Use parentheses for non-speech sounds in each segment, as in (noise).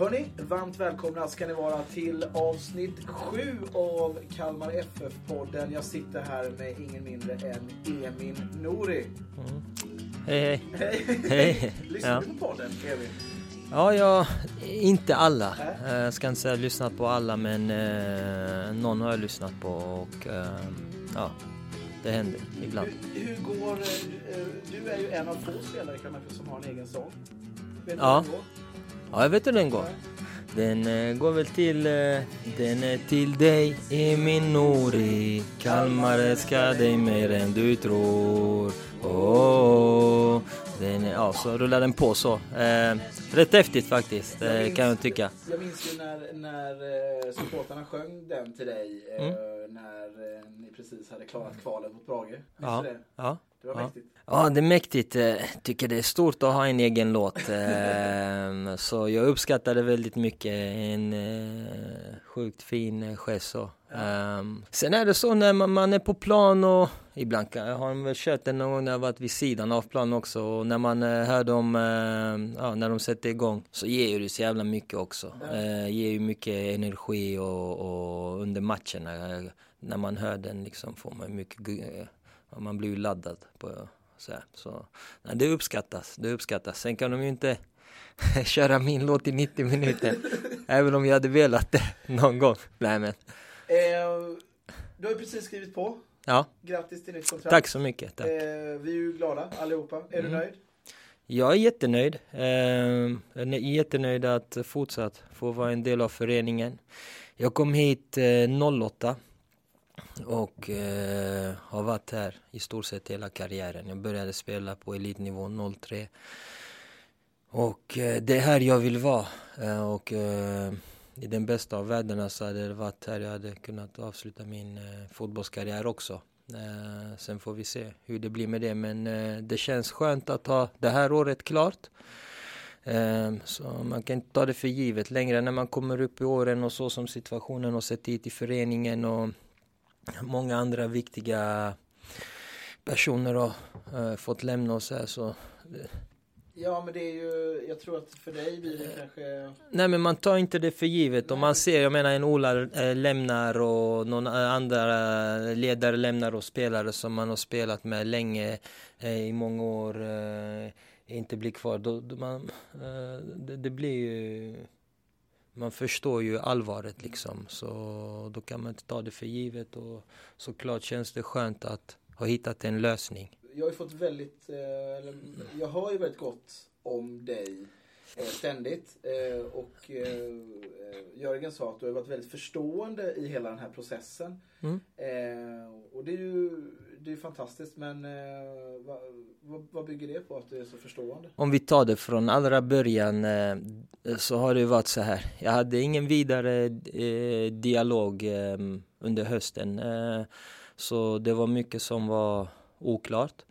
Hörni, varmt välkomna ska ni vara till avsnitt 7 av Kalmar FF-podden. Jag sitter här med ingen mindre än Emin Nouri. Mm. Hej hej. Hej! (laughs) Lyssnar Ja. du på podden, Emin? Ja, jag, inte alla. Eh, Jag ska inte säga lyssnat på alla men eh, någon har jag lyssnat på och eh, ja, det händer ibland. Hur, hur går... eh, eh, Du är ju en av få spelare Kalmar FF som har en egen sång. Vet du Ja. hur det går? Ja, jag vet hur den går. Den eh, går väl till... Eh, den är till dig i min Nori Kalmar älskar dig mer än du tror oh, den är, Ja, så rullar den på så. Eh, rätt häftigt faktiskt, Jag eh, minns- kan jag tycka. Jag minns ju när, när eh, supportrarna sjöng den till dig eh, Mm. när ni precis hade klarat kvalet mot Brage. Minns Ja, det? ja. Det var Ja. mäktigt. Ja, det är mäktigt. Eh, Tycker det är stort att ha en egen låt. (laughs) Eh, Så jag uppskattar det väldigt mycket. En eh, sjukt fin eh, gest så. Ehm, Sen är det så när man, är på plan och ibland har väl kört den någon gång när jag varit vid sidan av plan också och när man hör dem, eh, ja, när de sätter igång så ger det så jävla mycket också. Eh, ger ju mycket energi och, och under matcherna när man hör den liksom får man mycket, ja, man blir ju laddad på så här. Så nej, det uppskattas, det uppskattas. Sen kan de ju inte (laughs) köra min låt i 90 minuter. (laughs) även om jag hade velat det någon gång. Nej men, Eh, du har ju precis skrivit på. ja. Grattis till nytt kontrakt. Tack så mycket. Tack. Eh, vi är ju glada allihopa. Är du Mm. nöjd? Jag är jättenöjd. Eh, Jag är jättenöjd att fortsatt få vara en del av föreningen. Jag kom hit eh, 08 och eh, har varit här i stort sett hela karriären. Jag började spela på elitnivå 03. Och eh, det är här jag vill vara. Eh, och eh, i den bästa av världarna så hade det varit här jag hade kunnat avsluta min eh, fotbollskarriär också. Eh, sen får vi se hur det blir med det. Men eh, det känns skönt att ha det här året klart. Eh, så man kan inte ta det för givet längre när man kommer upp i åren och så som situationen har sett ut i föreningen och många andra viktiga personer har eh, fått lämna oss här så Ja, men det är ju, jag tror att för dig blir det kanske... Nej men man tar inte det för givet. Om man ser, jag menar en Ola eh, lämnar och någon eh, andra ledare lämnar och spelare som man har spelat med länge eh, i många år eh, inte blir kvar. Då, då man, eh, det, det blir ju... Man förstår ju allvaret liksom. Så då kan man inte ta det för givet och såklart känns det skönt att ha hittat en lösning. Jag har ju fått väldigt, eh, jag hör ju väldigt gott om dig eh, ständigt. Eh, och eh, Jörgen sa att du har varit väldigt förstående i hela den här processen. Mm. Och det är ju det är fantastiskt, men eh, vad, vad, vad bygger det på att du är så förstående? Om vi tar det från allra början eh, så har det varit så här. Jag hade ingen vidare eh, dialog eh, under hösten. Eh, så det var mycket som var oklart.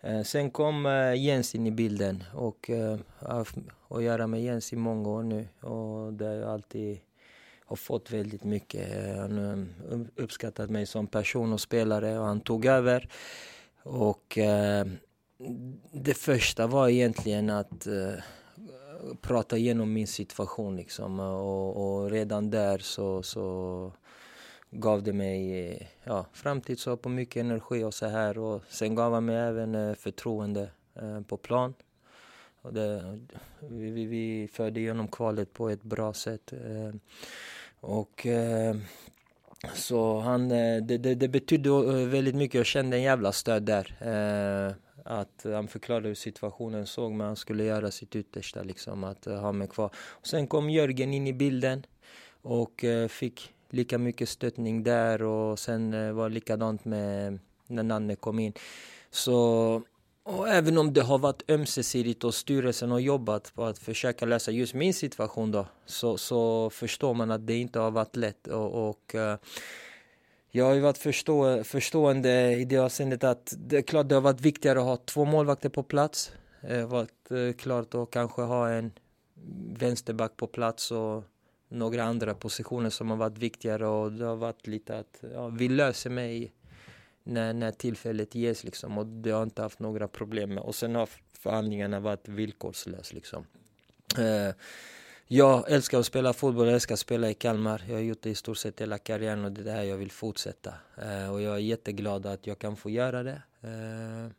Eh, sen kom eh, Jens in i bilden och eh, jag har haft att göra med Jens i många år nu. Och det har alltid har fått väldigt mycket. Eh, han uppskattat mig som person och spelare och han tog över. Och eh, det första var egentligen att eh, prata igenom min situation liksom och, och redan där så, så gav det mig eh, ja, framtidshopp och mycket energi och så här och sen gav han mig även eh, förtroende eh, på plan. Och det, vi, vi, vi förde igenom kvalet på ett bra sätt. Eh, och eh, så han, eh, det, det, det betydde eh, väldigt mycket. Jag kände en jävla stöd där. Eh, att han förklarade hur situationen såg men han skulle göra sitt yttersta liksom att eh, ha mig kvar. Och sen kom Jörgen in i bilden och eh, fick lika mycket stöttning där och sen eh, var det likadant med när Nanne kom in. Så och även om det har varit ömsesidigt och styrelsen har jobbat på att försöka lösa just min situation då så, så förstår man att det inte har varit lätt och, och uh, jag har ju varit förstå, förstående i det avseendet att det är klart det har varit viktigare att ha två målvakter på plats. Det har varit eh, klart att kanske ha en vänsterback på plats och några andra positioner som har varit viktigare och det har varit lite att ja, vi löser mig när, när tillfället ges liksom och det har inte haft några problem med och sen har förhandlingarna varit villkorslösa liksom. Eh, jag älskar att spela fotboll, jag älskar att spela i Kalmar. Jag har gjort det i stort sett hela karriären och det är det här jag vill fortsätta. Eh, och jag är jätteglad att jag kan få göra det. Eh,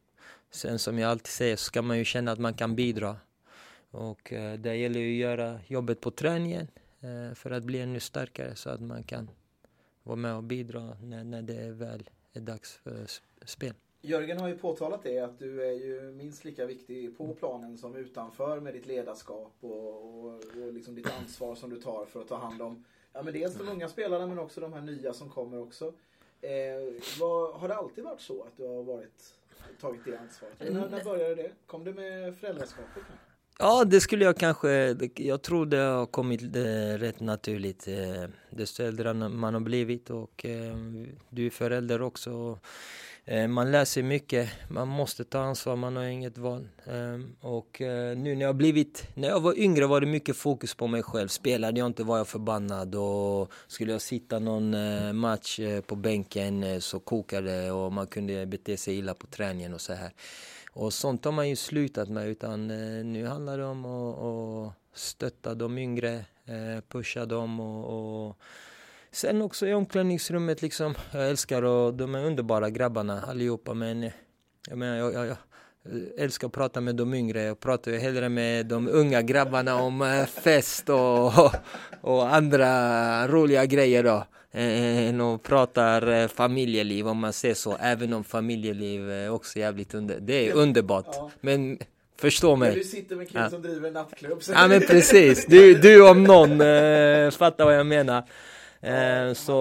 sen som jag alltid säger så ska man ju känna att man kan bidra. Och eh, det gäller ju att göra jobbet på träningen eh, för att bli ännu starkare så att man kan vara med och bidra när, när det väl är dags för spel. Jörgen har ju påtalat det att du är ju minst lika viktig på planen som utanför med ditt ledarskap och, och, och liksom ditt ansvar som du tar för att ta hand om ja, men dels de unga spelarna men också de här nya som kommer också. Eh, vad, har det alltid varit så att du har varit, tagit det ansvaret? När, när började det? Kom det med föräldraskapet? Ja, det skulle jag kanske... Jag tror det har kommit eh, rätt naturligt. Eh, desto äldre man har blivit och eh, du är förälder också. Man lär sig mycket, man måste ta ansvar, man har inget val. Och nu när jag blivit, när jag var yngre var det mycket fokus på mig själv. Spelade jag inte var jag förbannad och skulle jag sitta någon match på bänken så kokade det och man kunde bete sig illa på träningen och så här. Och sånt har man ju slutat med utan eh, nu handlar det om att, stötta de yngre, eh, pusha dem och, och Sen också i omklädningsrummet liksom, jag älskar och de är underbara grabbarna allihopa men eh, jag menar, jag, jag, jag älskar att prata med de yngre. Jag pratar ju hellre med de unga grabbarna om fest och, och andra roliga grejer då. Än att prata eh, familjeliv om man ser så. Även om familjeliv är också jävligt under, det är underbart. Ja. Men Förstå mig. Du sitter med en kille ja. som driver en nattklubb. Ja men precis. Du, du om någon äh, fattar vad jag menar. Eh, så,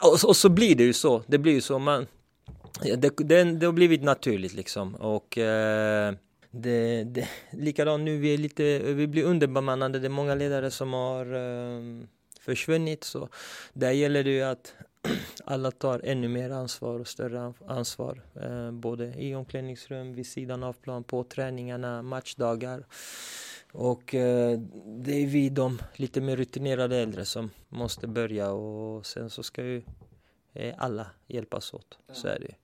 och, och, så blir det ju så. Det blir ju så. Man, det, det, det har blivit naturligt liksom. Och eh, det, det, likadant nu, vi, är lite, vi blir underbemannade. Det är många ledare som har eh, försvunnit. Så där gäller det ju att (clears throat) alla tar ännu mer ansvar och större ansvar. Eh, både i omklädningsrum, vid sidan av plan, på träningarna, matchdagar. Och eh, det är vi de lite mer rutinerade äldre som måste börja och sen så ska ju eh, alla hjälpas åt. Så är det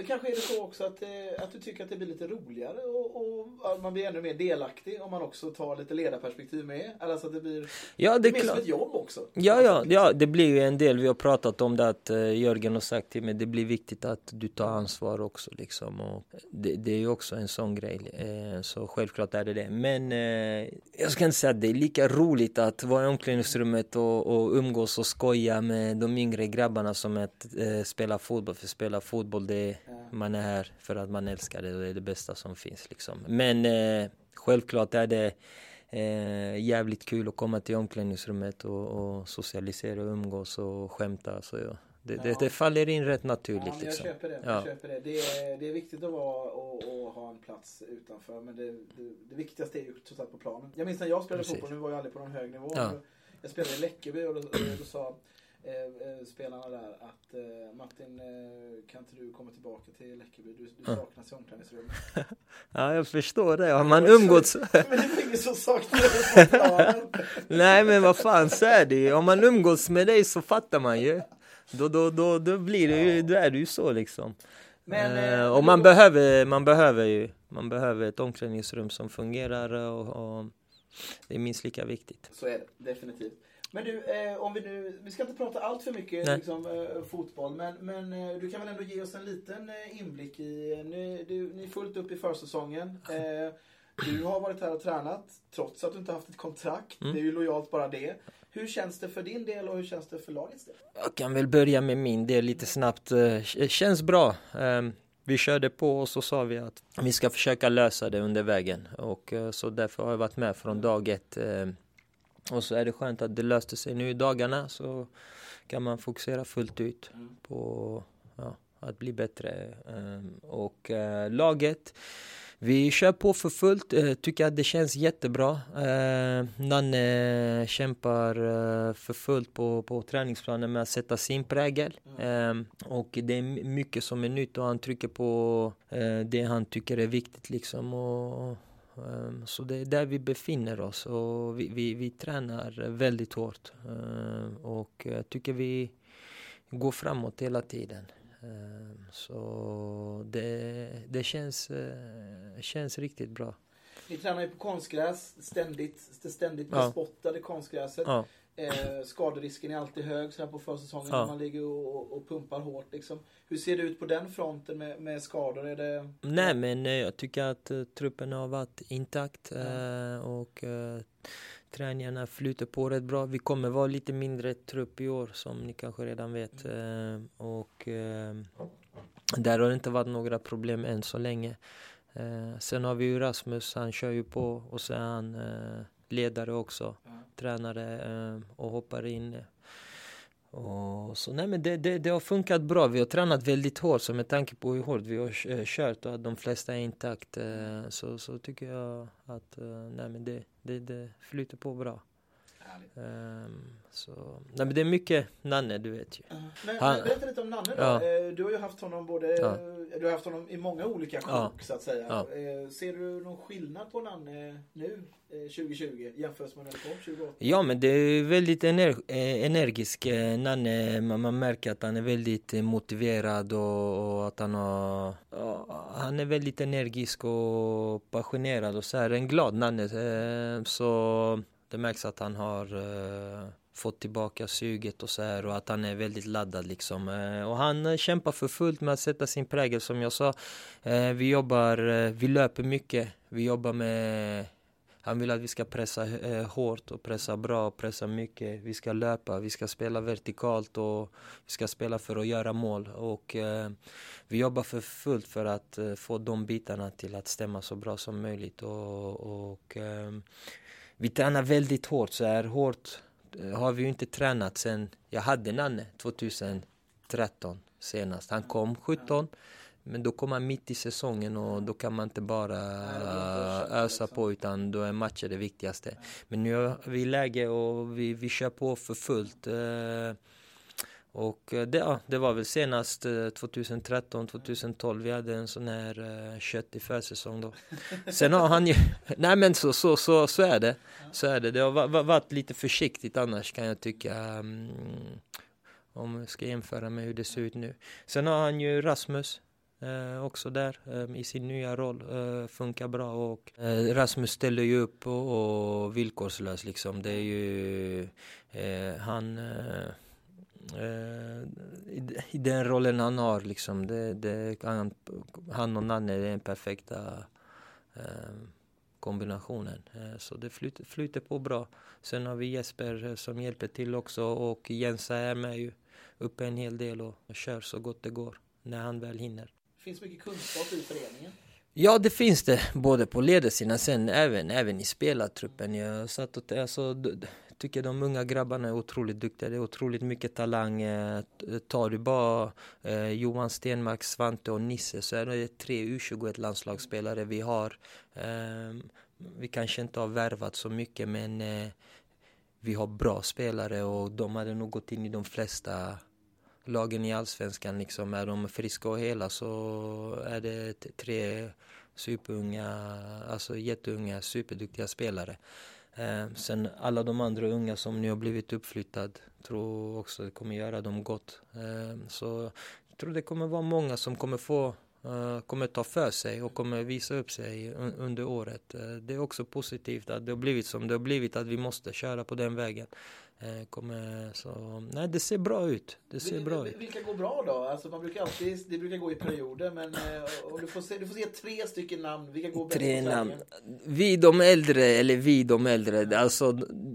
men kanske är det så också att, eh, att du tycker att det blir lite roligare och, och man blir ännu mer delaktig om man också tar lite ledarperspektiv med. Alltså att det blir ja, det är mer som ett jobb också. Ja, ja, ja, det blir ju en del. Vi har pratat om det att uh, Jörgen har sagt till mig det blir viktigt att du tar ansvar också liksom. Och det, det är ju också en sån grej. Uh, så självklart är det det. Men jag ska inte säga att det är lika roligt att vara i omklädningsrummet och, och umgås och skoja med de yngre grabbarna som att spela fotboll. För spela fotboll det är man är här för att man älskar det och det är det bästa som finns liksom. Men eh, självklart är det eh, jävligt kul att komma till omklädningsrummet och, och socialisera och umgås och skämta. Så ja, det, ja. det, det, faller in rätt naturligt. Ja, jag liksom. köper det. Ja. Jag köper det. Det, är, det är viktigt att vara och, och ha en plats utanför. Men det, det, viktigaste är ju trots allt på planen. Jag minns när jag spelade fotboll, nu var jag aldrig på någon hög nivå. Ja. Jag spelade i Läckeby och då, då sa Eh, eh, spelarna där att eh, Martin, eh, kan inte du komma tillbaka till Läckeby? Du, du saknas i omklädningsrummet. (laughs) ja, jag förstår det. Har man umgåtts... (laughs) men det är ingen som saknar (laughs) Nej, men vad fan så är det ju. Om man umgås med dig så fattar man ju. Då, då, då, då blir det ju, då är det ju så liksom. Men, eh, och man, behöver, man behöver ju man behöver ett omklädningsrum som fungerar och, och det är minst lika viktigt. Så är det, definitivt. Men du, eh, om vi nu, vi ska inte prata allt för mycket liksom, eh, fotboll, men, men eh, du kan väl ändå ge oss en liten eh, inblick i, ni, du, ni är fullt upp i försäsongen. Eh, du har varit här och tränat trots att du inte haft ett kontrakt. Mm. Det är ju lojalt bara det. Hur känns det för din del och hur känns det för lagets del? Jag kan väl börja med min del lite snabbt. Det eh, känns bra. Ehm, vi körde på och så sa vi att vi ska försöka lösa det under vägen och så därför har jag varit med från dag ett ehm, och så är det skönt att det löste sig nu i dagarna så kan man fokusera fullt ut mm. på ja, att bli bättre. Ehm, och äh, laget, vi kör på för fullt, äh, tycker att det känns jättebra. Äh, Nanne kämpar äh, för fullt på, på träningsplanen med att sätta sin prägel. Mm. Äh, och det är mycket som är nytt och han trycker på det han tycker är viktigt liksom. Och, Ehm, så det är där vi befinner oss och vi, vi, vi tränar väldigt hårt. Ehm, och jag tycker vi går framåt hela tiden. Ehm, så det, det känns, eh, känns riktigt bra. Ni tränar ju på konstgräs ständigt. Det ständigt Ja. bespottade konstgräset. Ja. Eh, skaderisken är alltid hög så här på försäsongen Ja. när man ligger och, och pumpar hårt. Liksom. Hur ser det ut på den fronten med, med skador? Är det... Nej men eh, jag tycker att eh, truppen har varit intakt eh, och eh, träningarna flyter på rätt bra. Vi kommer vara lite mindre trupp i år som ni kanske redan vet. Eh, och eh, där har det inte varit några problem än så länge. Sen har vi ju Rasmus, han kör ju på och eh, ledare också, Ja. tränare eh, och hoppar in. Och så nej men det, det, det har funkat bra. Vi har tränat väldigt hårt så med tanke på hur hårt vi har eh, kört och att de flesta är intakt eh, så, så tycker jag att eh, nej men det, det, det flyter på bra. Härligt. Ehm, så, nej men det är mycket Nanne, du vet ju. Ja. Men, Han- men berätta lite om Nanne då. Ja. Eh, Du har ju haft honom både Ja. Du har haft honom i många olika sjok Ja. så att säga. Ja. Eh, Ser du någon skillnad på Nanne nu eh, 2020 jämfört med när du kom 2018? Ja men det är väldigt ener eh, energisk eh, Nanne, man, man märker att han är väldigt eh, motiverad och, och att han har, han är väldigt energisk och passionerad och så här, en glad Nanne. Eh, så det märks att han har eh, fått tillbaka suget och så här och att han är väldigt laddad liksom. Eh, och han eh, kämpar för fullt med att sätta sin prägel som jag sa. Eh, vi jobbar, eh, vi löper mycket, vi jobbar med han vill att vi ska pressa eh, hårt och pressa bra och pressa mycket. Vi ska löpa, vi ska spela vertikalt och vi ska spela för att göra mål. Och eh, vi jobbar för fullt för att eh, få de bitarna till att stämma så bra som möjligt. Och, och eh, vi tränar väldigt hårt, så här hårt eh, har vi ju inte tränat sen jag hade Nanne 2013 senast. Han kom 17 men då kom han mitt i säsongen och då kan man inte bara ösa på utan då är matcher det viktigaste. Men nu är vi i läge och vi, vi kör på för fullt. Eh, eh, Och eh, det, ja, det var väl senast eh, 2013, 2012 vi hade en sån här uh, köttig försäsong då. (laughs) Sen har han ju, (laughs) nej men så, så, så, så är det. Så är det. Det har va- va- varit lite försiktigt annars kan jag tycka. mm, om jag ska jämföra med hur det ser ut nu. Sen har han ju Rasmus eh, också där eh, i sin nya roll. Eh, funkar bra och eh, Rasmus ställer ju upp och, och villkorslöst liksom. Det är ju eh, han eh, eh, i, I den rollen han har liksom. Det, det, han, han och Nanne är den perfekta eh, kombinationen. Eh, så det flyter, flyter på bra. Sen har vi Jesper eh, som hjälper till också och Jensa är med ju uppe en hel del och kör så gott det går när han väl hinner. Det finns mycket kunskap i föreningen. Ja, det finns det. Både på ledarsidan, sen även, även i spelartruppen. Jag satt och alltså, tycker de unga grabbarna är otroligt duktiga. Det är otroligt mycket talang. Eh, tar du bara eh, Johan Stenmark, Svante och Nisse så är det tre U21 landslagsspelare vi har. Eh, vi kanske inte har värvat så mycket men eh, vi har bra spelare och de hade nog gått in i de flesta lagen i allsvenskan liksom. Är de friska och hela så är det tre superunga, alltså jätteunga, superduktiga spelare. Eh, sen alla de andra unga som nu har blivit uppflyttad tror också det kommer göra dem gott. Eh, så jag tror det kommer vara många som kommer få eh, kommer ta för sig och kommer visa upp sig un- under året. Eh, det är också positivt att det har blivit som det har blivit, att vi måste köra på den vägen. Eh, kommer, så, nej, det ser bra ut. Det ser Vil- bra ut. Vilka går bra då? Alltså man brukar alltid, det brukar gå i perioder men eh, du, får se, du får se tre stycken namn. Vilka går bäst Tre namn. Vi de äldre, eller vi de äldre, alltså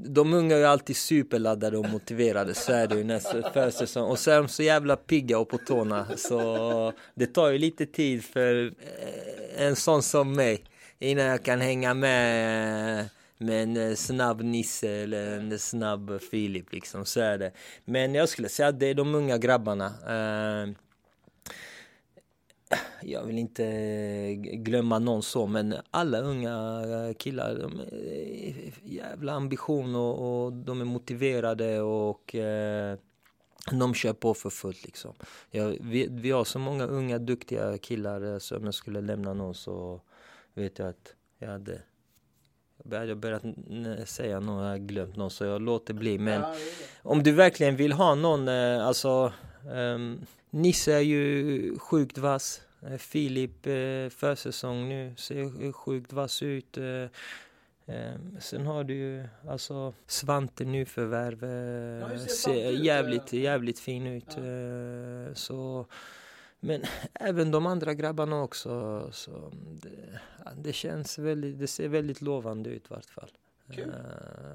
de unga är ju alltid superladdade och motiverade, så är det ju nästa försäsong. Och så är de så jävla pigga och på tårna, så det tar ju lite tid för eh, en sån som mig innan jag kan hänga med med en eh, snabb Nisse eller en snabb Filip liksom, så är det. Men jag skulle säga att det är de unga grabbarna. Eh, jag vill inte eh, glömma någon så, men alla unga killar, de är jävla ambition och, och de är motiverade och de kör på för fullt liksom. Jag, vi, vi har så många unga duktiga killar så om jag skulle lämna någon så vet jag att jag hade jag hade börjat säga någon, jag har glömt någon så jag låter bli. Men Ja, om du verkligen vill ha någon, eh, alltså um, Nisse är ju sjukt vass. Eh, Filip, eh, försäsong nu, ser sjukt vass ut. Eh, sen har du ju alltså Svante nyförvärv, ja, ser jävligt, jävligt fin ut. Ja. Så, men (laughs) även de andra grabbarna också. Så det, det känns väldigt, det ser väldigt lovande ut i vart fall. Uh,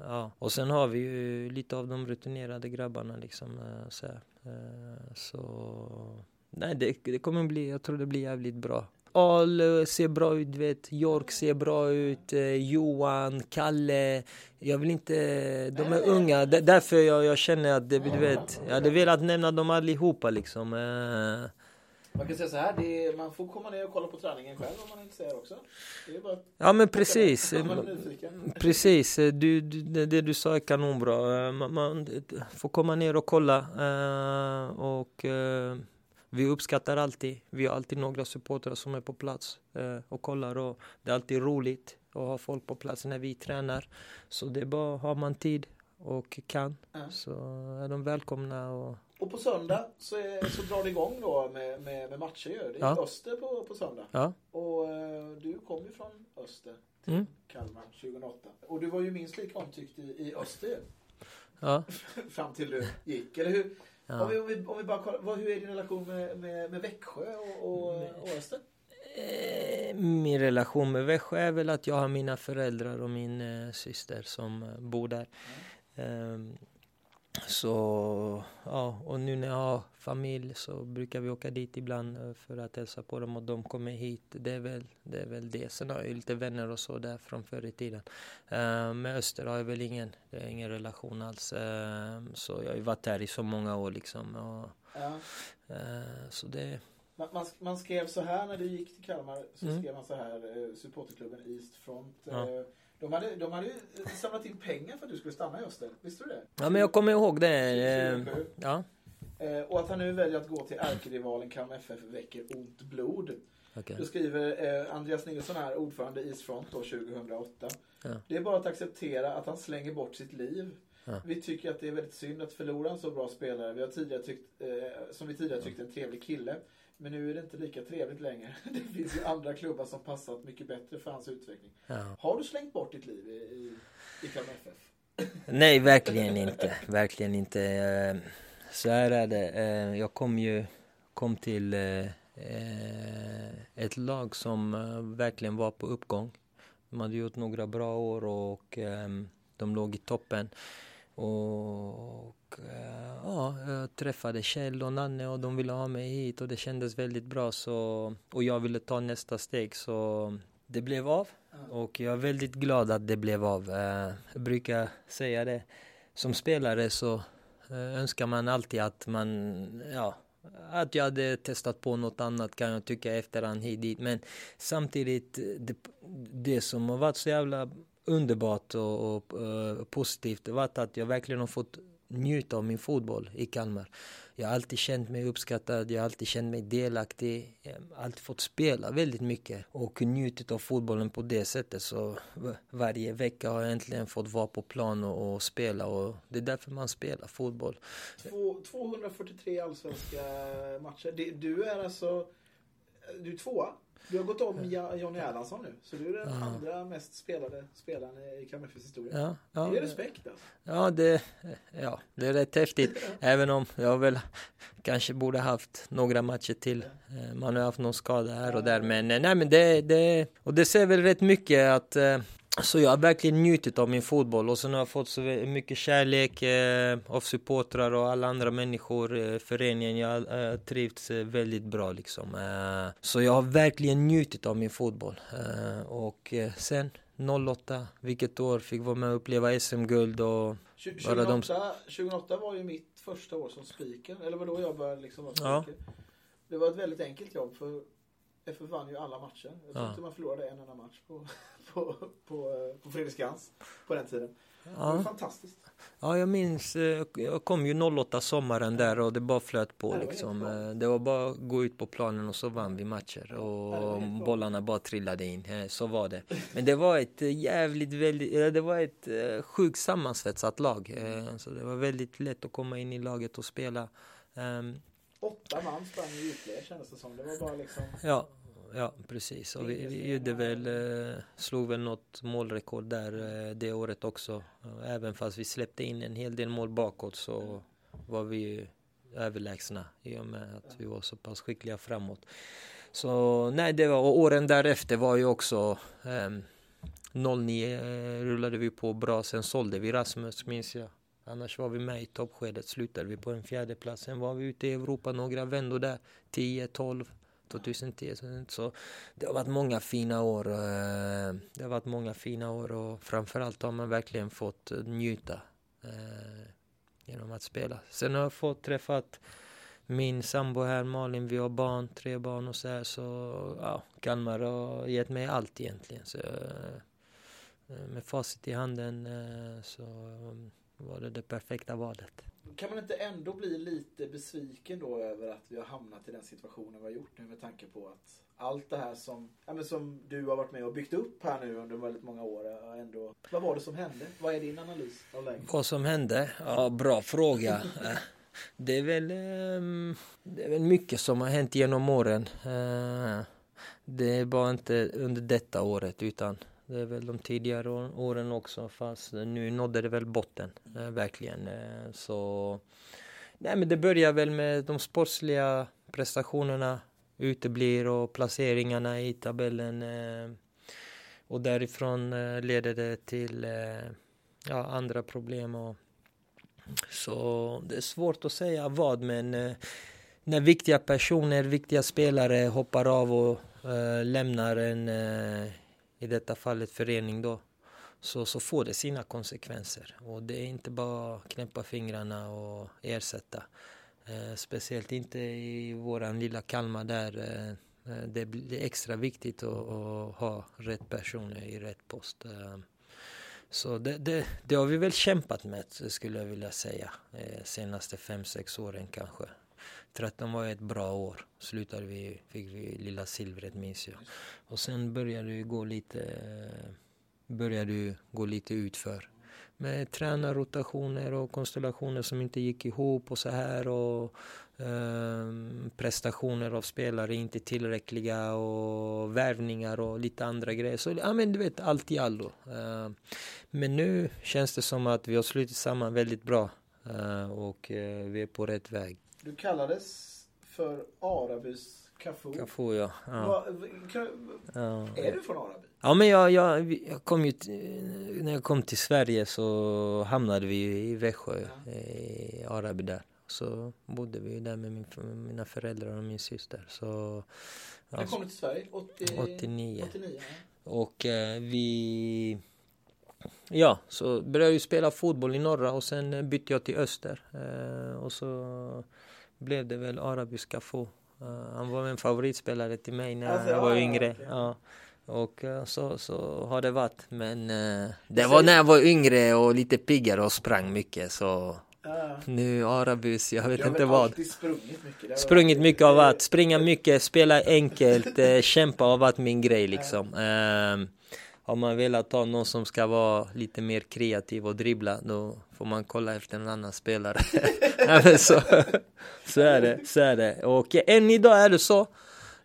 ja. Och sen har vi ju lite av de rutinerade grabbarna liksom. Uh, så, uh, så nej, det, det kommer bli, jag tror det blir jävligt bra. Al ser bra ut, vet. York ser bra ut, Johan, Kalle. Jag vill inte, de är unga. Därför jag, jag känner att, det, du vet, jag hade velat nämna dem allihopa liksom. Man kan säga så här, är, man får komma ner och kolla på träningen själv om man är intresserad också. ja men precis. (laughs) precis, du, du, det du sa är kanonbra. Man, man får komma ner och kolla. Uh, och uh, vi uppskattar alltid, vi har alltid några supportrar som är på plats och kollar och det är alltid roligt att ha folk på plats när vi tränar. Så det är bara, har man tid och kan så är de välkomna och och på söndag så, är, så drar det igång då med, med, med matcher ju. Det är ja. Öster på, på söndag. Ja. Och uh, du kom ju från Öster till mm. Kalmar 2008. Och du var ju minst lika omtyckt i, i Öster Ja. (laughs) Fram till du gick, eller hur? Ja. Om, vi, om, vi, om vi bara kollar, vad, hur är din relation med, med, med Växjö och, och, och Öster? Eh, min relation med Växjö är väl att jag har mina föräldrar och min eh, syster som eh, bor där. Mm. Så, ja, och nu när jag har familj så brukar vi åka dit ibland eh, för att hälsa på dem och de kommer hit. Det är väl det. Är väl det. Sen har jag lite vänner och så där från förr i tiden. Uh, med Öster har jag väl ingen, det är ingen relation alls. Uh, så jag har ju varit här i så många år liksom. Och, ja. uh, så det man, man, skrev så här när du gick till Kalmar så mm. skrev man så här supporterklubben East Front. Ja de hade, de hade samlat in pengar för att du skulle stanna i Öster. Visste du det? Ja, men jag kommer ihåg det. 2007. Ja. Eh, och att han nu väljer att gå till ärkerivalen Kalmar FF väcker ont blod. Okay. Då skriver eh, Andreas Nilsson här, ordförande i Eastfront då 2008. Ja. Det är bara att acceptera att han slänger bort sitt liv. Ja. Vi tycker att det är väldigt synd att förlora en så bra spelare. Vi har tidigare tyckt, eh, som vi tidigare tyckte en trevlig kille. Men nu är det inte lika trevligt längre. (laughs) Det finns ju andra klubbar som passat mycket bättre för hans utveckling. Ja. Har du slängt bort ditt liv i, i, i Kalmar FF? (laughs) Nej, verkligen inte. Verkligen inte. Eh, så här är det. Eh, jag kom ju kom till eh, ett lag som verkligen var på uppgång. De hade gjort några bra år och de låg i toppen. Och ja, jag träffade Kjell och Nanne och de ville ha mig hit och det kändes väldigt bra så och jag ville ta nästa steg så det blev av och jag är väldigt glad att det blev av. Eh, jag brukar säga det som spelare så eh, önskar man alltid att man, ja, att jag hade testat på något annat kan jag tycka efterhand hit dit. Men samtidigt, det, det som har varit så jävla underbart och, och uh, positivt det var att jag verkligen har fått njuta av min fotboll i Kalmar. Jag har alltid känt mig uppskattad, jag har alltid känt mig delaktig, jag har alltid fått spela väldigt mycket och njutit av fotbollen på det sättet. Så varje vecka har jag äntligen fått vara på plan och, och spela och det är därför man spelar fotboll. Två, 243 allsvenska matcher. Du är alltså, du är tvåa du har gått om Jonny Erlandsson nu. Så du är den ja. andra mest spelade spelaren i Kalmar historia. Ja, ja, det är respekt alltså. Ja, det, ja, det är rätt häftigt. (laughs) Även om jag väl kanske borde haft några matcher till. Eh, man har haft någon skada här och där. Men eh, nej, men det, det, och det ser väl rätt mycket att eh, så jag har verkligen njutit av min fotboll och sen har jag fått så mycket kärlek eh, av supportrar och alla andra människor, eh, föreningen. Jag har eh, trivts eh, väldigt bra liksom. Eh, så jag har verkligen njutit av min fotboll. Eh, och sen 08, vilket år, fick vara med och uppleva SM-guld och... 2008, de... 2008 var ju mitt första år som speaker, eller var då jag började liksom vara speaker. Ja. Det var ett väldigt enkelt jobb för FF vann ju alla matcher. Jag tror ja. inte man förlorade en enda match på, (laughs) på, på, på Fredriksskans på den tiden. Ja. Det var fantastiskt. Ja, jag minns, eh, jag kom ju 08 sommaren där och det bara flöt på det liksom. Var eh, det var bara att gå ut på planen och så vann vi matcher och bollarna bara trillade in. Eh, så var det. Men det var ett jävligt, väldigt, det var ett sjukt sammansvetsat lag. Så det var väldigt lätt att komma in i laget och spela. Åtta man sprang i djupled kändes det som. Det var bara liksom... Ja, ja precis. Och vi, vi gjorde väl, eh, slog väl något målrekord där eh, det året också. Även fast vi släppte in en hel del mål bakåt så var vi ju överlägsna i och med att vi var så pass skickliga framåt. Så nej, det var, och åren därefter var ju också ehm, eh, 09 rullade vi på bra, sen sålde vi Rasmus minns jag. Annars var vi med i toppskedet, slutade vi på en fjärde plats. Sen var vi ute i Europa några vändor där, 10, 12, 2010. Så det har varit många fina år. Eh, det har varit många fina år och framförallt har man verkligen fått eh, njuta eh, genom att spela. Sen har jag fått träffat min sambo här, Malin, vi har barn, tre barn och så här. Så ja, Kalmar har gett mig allt egentligen. Så, med facit i handen så var det det perfekta valet. Kan man inte ändå bli lite besviken då över att vi har hamnat i den situationen vi har gjort nu med tanke på att allt det här som, ja, som du har varit med och byggt upp här nu under väldigt många år. Ändå, vad var det som hände? Vad är din analys av läget? Vad som hände? Ja, bra fråga. Eh, det är väl, ehm, det är väl mycket som har hänt genom åren. Eh, det är bara inte under detta året utan det är väl de tidigare åren också fast nu nådde det väl botten, eh, verkligen. Eh, så nej men det börjar väl med de sportsliga prestationerna uteblir och placeringarna i tabellen. Eh, och därifrån leder det till ja, andra problem. Och, så det är svårt att säga vad men när viktiga personer, viktiga spelare hoppar av och lämnar en i detta fallet förening då, så, så får det sina konsekvenser. Och det är inte bara knäppa fingrarna och ersätta. Eh, speciellt inte i våran lilla Kalmar där eh, eh, det blir extra viktigt att, att, ha rätt personer i rätt post. Eh, så det, det, det, har vi väl kämpat med skulle jag vilja säga, eh, senaste fem sex åren kanske. 13 var ett bra år. Slutade vi, fick vi lilla silvret minns jag. Och sen började det gå lite, började det gå lite utför. Med tränarrotationer och konstellationer som inte gick ihop och så här. Och eh, prestationer av spelare inte tillräckliga och värvningar och lite andra grejer. Så ja men du vet, allt i allo. Eh, men nu känns det som att vi har slutit samman väldigt bra. Eh, och eh, vi är på rätt väg. Du kallades för Arabys Cafu. Cafu ja. ja. Va, kan, ja. Är du från Araby? Ja men jag, jag, jag kom ju när jag kom till Sverige så hamnade vi i Växjö, ja. i Araby där. Så bodde vi där med min, mina föräldrar och min syster. Så, ja, när kom du till Sverige? 80, 89. 89 ja. Och eh, vi Ja, så började jag spela fotboll i norra och sen bytte jag till öster. Eh, och så blev det väl arabiska få. Uh, han var en favoritspelare till mig när alltså, jag var yngre. Ja. Och uh, så, så har det varit. Men uh, det var när jag var yngre och lite piggare och sprang mycket. Så nu Arabus, jag vet jag inte vad. Sprungit mycket. Sprungit mycket av att springa mycket, spela enkelt, kämpa har varit min grej liksom. Ehm, har man velat ha någon som ska vara lite mer kreativ och dribbla då får man kolla efter en annan spelare. (laughs) ja, så, så är det, så är det. Och än idag är det så.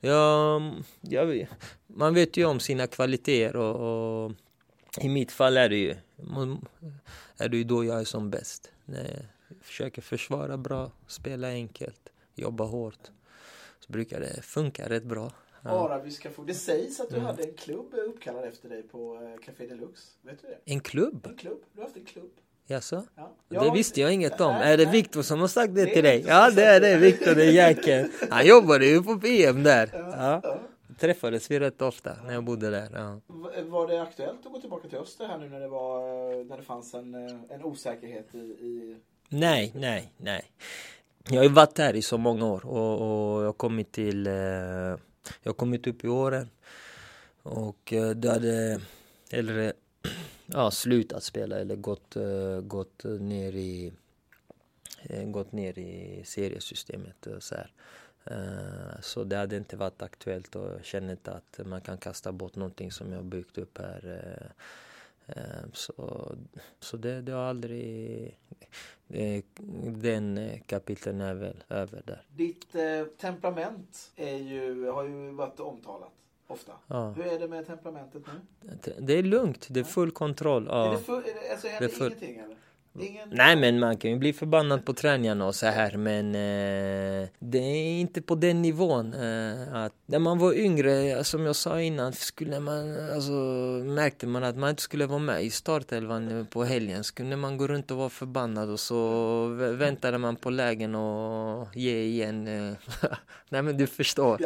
Ja, jag, man vet ju om sina kvaliteter och, och, i mitt fall är det ju är det ju då jag är som bäst. Nej, försöker försvara bra, spela enkelt, jobba hårt. Så brukar det funka rätt bra. Ja. Arabiska få. Det sägs att du mm. hade en klubb uppkallad efter dig på eh, Café Deluxe. Vet du det? En klubb? En klubb. Du har haft en klubb. Jaså? Ja. Det visste jag inget om. Är det Viktor som har sagt det, till dig? Ja, det är det. Viktor, det är jäkeln. Han jobbade ju på PM där. Ja. Träffades vi rätt ofta när jag bodde där. Ja. Var det aktuellt att gå tillbaka till Öster här nu när det, var, när det fanns en, en osäkerhet i, i... Nej, nej, nej. Jag har ju varit här i så många år och, och jag har kommit till eh, jag har kommit upp i åren och eh, det hade eller ja, slutat spela eller gått, uh, gått ner i uh, gått ner i seriesystemet och så här. Uh, så det hade inte varit aktuellt och jag känner inte att man kan kasta bort någonting som jag byggt upp här så så det, det har aldrig... Det, den kapiteln är väl över där. Ditt temperament är ju, har ju varit omtalat ofta. Ja. Hur är det med temperamentet nu? Det är lugnt, det är full kontroll. Är Ja. det full, är det, alltså, Det är full- ingenting eller? Ingen... Nej men man kan ju bli förbannad på träningarna och så här men eh, det är inte på den nivån. Eh, att när man var yngre, som jag sa innan, skulle man, alltså, märkte man att man inte skulle vara med i startelvan på helgen så kunde man gå runt och vara förbannad och så vä- väntade man på lägen och ge igen. eh. (laughs) Nej men du förstår.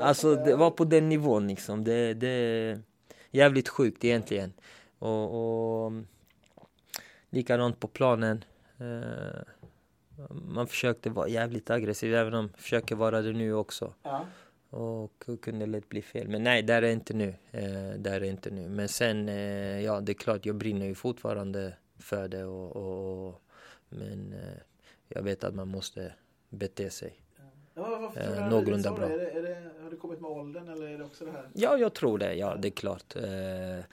Alltså det var på den nivån liksom. Det, det är jävligt sjukt egentligen. Och, och likadant på planen. Eh, man försökte vara jävligt aggressiv även om jag försöker vara det nu också. Ja. Och kunde lätt bli fel. Men nej, där är inte nu. Eh, där är inte nu. Men sen, eh, ja det är klart jag brinner ju fortfarande för det. Och, och, och, men jag vet att man måste bete sig. Ja, Eh, någorlunda bra. Är det, är det, har det kommit med åldern eller är det också det här? Ja, jag tror det. Ja, det är klart. Eh,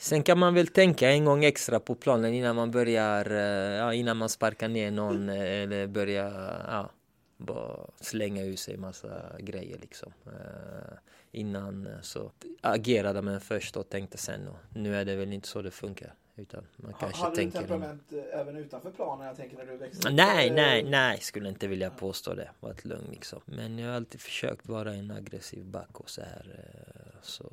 sen kan man väl tänka en gång extra på planen innan man börjar, eh, ja, innan man sparkar ner någon eh, eller börjar, ja, bara slänga ur sig massa grejer liksom. Eh, innan så agerade man först och tänkte sen och nu är det väl inte så det funkar. Utan man kanske Hade du tänker... temperament eh, även utanför planen? Jag tänker när du växte? Nej, nej, nej, skulle inte vilja påstå det. Varit lugn liksom. Men jag har alltid försökt vara en aggressiv back och så här. Så,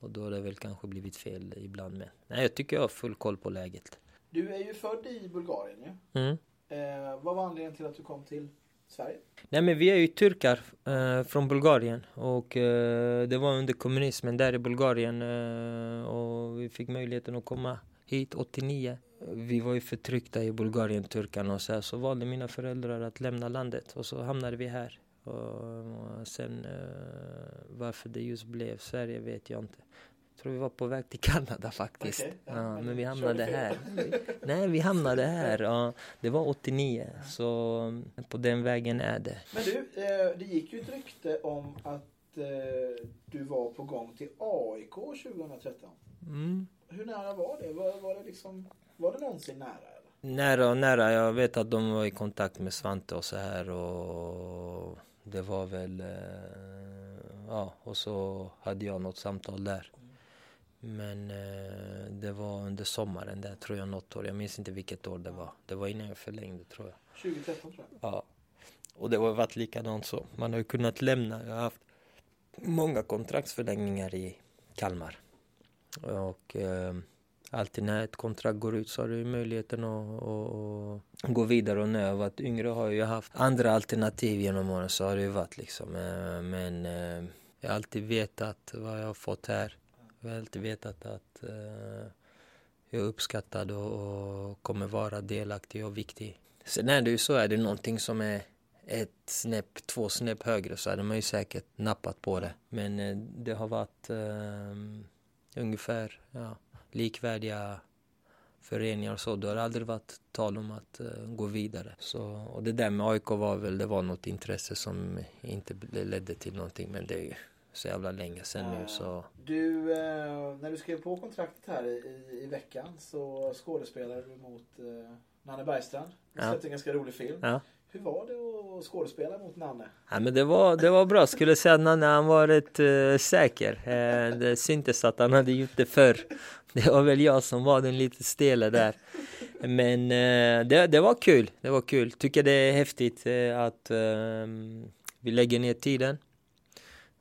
och då har det väl kanske blivit fel ibland med. Nej, jag tycker jag har full koll på läget. Du är ju född i Bulgarien ju. Mm. Eh, vad var anledningen till att du kom till Sverige? Nej men vi är ju turkar eh, från Bulgarien och eh, det var under kommunismen där i Bulgarien eh, och vi fick möjligheten att komma hit 89. Vi var ju förtryckta i Bulgarien, turkarna och så här, så valde mina föräldrar att lämna landet och så hamnade vi här. Och, och sen eh, varför det just blev Sverige vet jag inte. Jag tror vi var på väg till Kanada (laughs) faktiskt. Okej, ja, ja, men vi hamnade här. Nej, vi hamnade här. Ja, det var 89, så mm, på den vägen är det. Men du, eh, det gick ju ett rykte om att eh, du var på gång till AIK 2013. Mm. Hur nära var det? Var, var det liksom, var det någonsin nära eller? Nära och nära. Jag vet att de var i kontakt med Svante och så här och det var väl, eh, ja, och så hade jag något samtal där. Men eh, det var under sommaren där tror jag något år. Jag minns inte vilket år det var. Det var innan jag förlängde tror jag. 2013 tror jag. Ja. Och det har varit likadant så. Man har ju kunnat lämna. Jag har haft många kontraktsförlängningar i Kalmar. Och eh, alltid när ett kontrakt går ut så har du möjligheten att, att, att gå vidare. Och när jag har varit yngre har jag ju haft andra alternativ genom åren. Så har det ju varit liksom. Eh, men eh, jag har alltid vetat vad jag har fått här. Jag har alltid vetat att eh, jag är uppskattad och, kommer vara delaktig och viktig. Sen är det ju så, är det någonting som är ett snäpp, två snäpp högre så hade man ju säkert nappat på det. Men det har varit um, ungefär ja, likvärdiga föreningar och så. Det har aldrig varit tal om att eh, gå vidare. Så, och det där med AIK var väl, det var något intresse som inte ledde till någonting. Men det är ju så jävla länge sedan nu så. Du, eh, när du skrev på kontraktet här i, i, veckan så skådespelade du mot eh, Nanne Bergstrand. Du Ja. släppte en ganska rolig film. Ja. Hur var det att skådespela mot Nanne? Ja, men det var, det var bra. Skulle säga att Nanne han var rätt eh, säker. Eh, det syntes att han hade gjort det förr. Det var väl jag som var den lite stela där. Men eh, det, det var kul. Det var kul. Tycker det är häftigt eh, att eh, vi lägger ner tiden.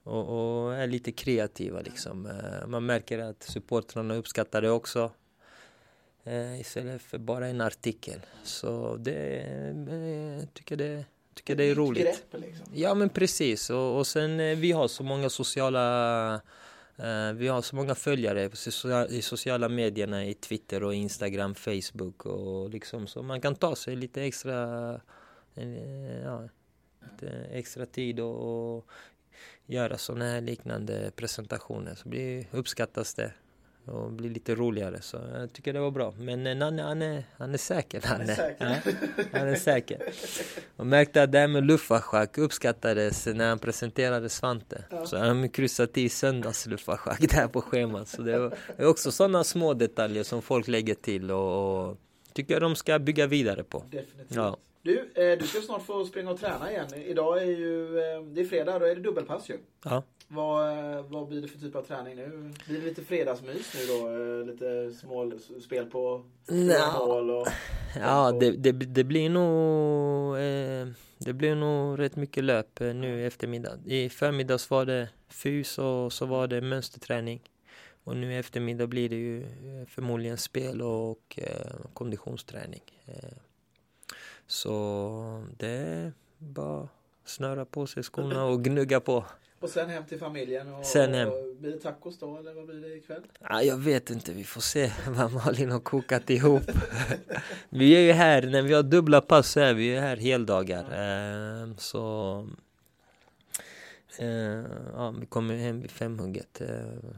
Och, och är lite kreativa liksom. Eh, man märker att supportrarna uppskattar det också. Eh, istället för bara en artikel. Så det, eh, tycker det, tycker det är roligt. Grepp, liksom. Ja men precis och, och sen eh, vi har så många sociala eh, vi har så många följare i sociala medierna i Twitter och Instagram, Facebook och liksom så man kan ta sig lite extra eh, ja, lite extra tid och, och göra sådana här liknande presentationer så blir, uppskattas det och bli lite roligare. Så jag tycker det var bra. Men eh, Nanne, han är, han är säker. Han är säker. Ja, han är säker. Och märkte att det här med luftfartschack uppskattades när han presenterade Svante. Ja. Så han har kryssat i söndags luftfartschack där på schemat. Så det är också sådana små detaljer som folk lägger till och, och tycker de ska bygga vidare på. Definitivt. Ja. Du, eh, du ska snart få springa och träna igen. Idag är ju, eh, det är fredag, då är det dubbelpass ju. Ja. Vad, eh, vad blir det för typ av träning nu? Blir det lite fredagsmys nu då? Eh, Lite små spel på mål och... (laughs) Ja, det, det, det blir nog eh, Det blir nog rätt mycket löp eh, nu i eftermiddag. I förmiddags var det fys och så var det mönsterträning. Och nu i eftermiddag blir det ju förmodligen spel och eh, konditionsträning. Eh, så det är bara snöra på sig skorna och gnugga på. Och sen hem till familjen och, Sen hem. och blir det tacos då eller vad blir det ikväll? Ja, jag vet inte, vi får se (laughs) vad Malin har kokat ihop. (laughs) vi är ju här, när vi har dubbla pass så är vi ju här heldagar. Eh, så eh, ja, vi kommer hem vid femhugget. Eh,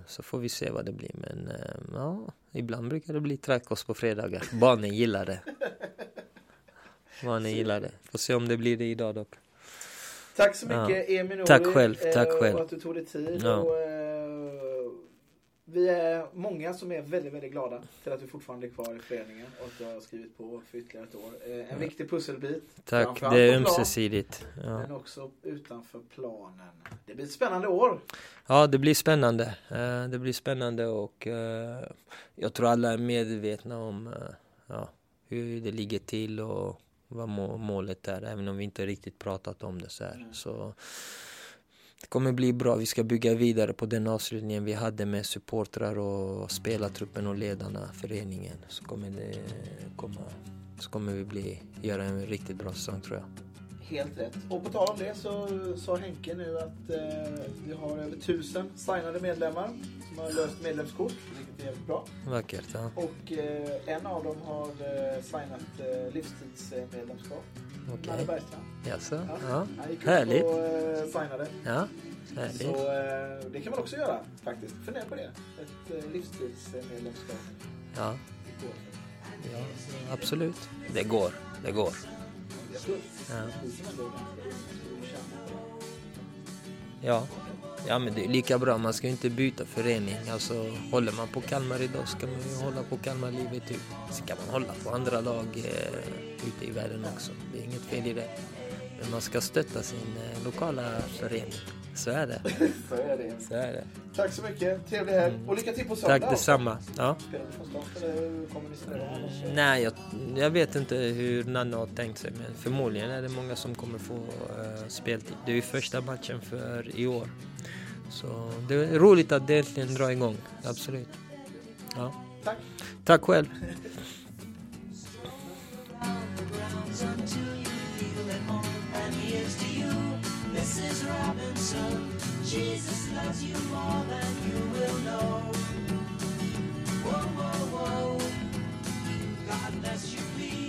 så får vi se vad det blir. Men eh, ja, ibland brukar det bli tacos på fredagar. Barnen gillar det. (laughs) Barnen gillar det. Får se om det blir det idag dock. Tack så mycket Emil Nouri, Tack själv, tack eh, själv. Och att du tog dig tid. Ja. Och, eh, vi är många som är väldigt, väldigt glada till att du fortfarande är kvar i föreningen och att du har skrivit på för ytterligare ett år. Eh, en viktig pusselbit. Tack, det är ömsesidigt. Ja. Men också utanför planen. Det blir ett spännande år. Ja, det blir spännande. Det blir spännande och jag tror alla är medvetna om ja, hur det ligger till och vad målet är, även om vi inte riktigt pratat om det så här. Mm. Så det kommer bli bra. Vi ska bygga vidare på den avslutningen vi hade med supportrar och spelartruppen och ledarna, föreningen. Så kommer det komma, så kommer vi bli, göra en riktigt bra säsong tror jag. Helt rätt. Och på tal om det så sa Henke nu att eh, vi har över tusen signade medlemmar som har löst medlemskort, vilket är jävligt bra. Vackert, ja. Och eh, en av dem har eh, signat eh, livstidsmedlemskap. Okej. Nanne Bergstrand. Jaså? Ja. Ja. Han gick Härligt. ut och eh, signade. Ja, härligt. Så eh, det kan man också göra faktiskt. Fundera på det. Ett eh, livstidsmedlemskap. Ja, i KF. ja, absolut. Det går, det går. Ja. Ja. ja, men det är lika bra. Man ska ju inte byta förening. Alltså, håller man på Kalmar idag ska man ju hålla på Kalmar livet ut. Sen kan man hålla på andra lag eh, ute i världen också. Det är inget fel i det. Men man ska stötta sin eh, lokala förening. Så är det. (laughs) Så är det. Så är det. Tack så mycket. Trevlig helg. Och lycka till på söndag. Tack detsamma. Ja. Spelar du från start eller hur kommer ni spela? Annars- Nej, jag, jag vet inte hur Nanne har tänkt sig, men förmodligen är det många som kommer få uh, speltid. Det är ju första matchen för i år. Så det är roligt att det äntligen drar igång, absolut. Ja. Tack. Tack själv. (laughs) Robinson. Jesus loves you more than you will know. Whoa, whoa, whoa. God bless you, please.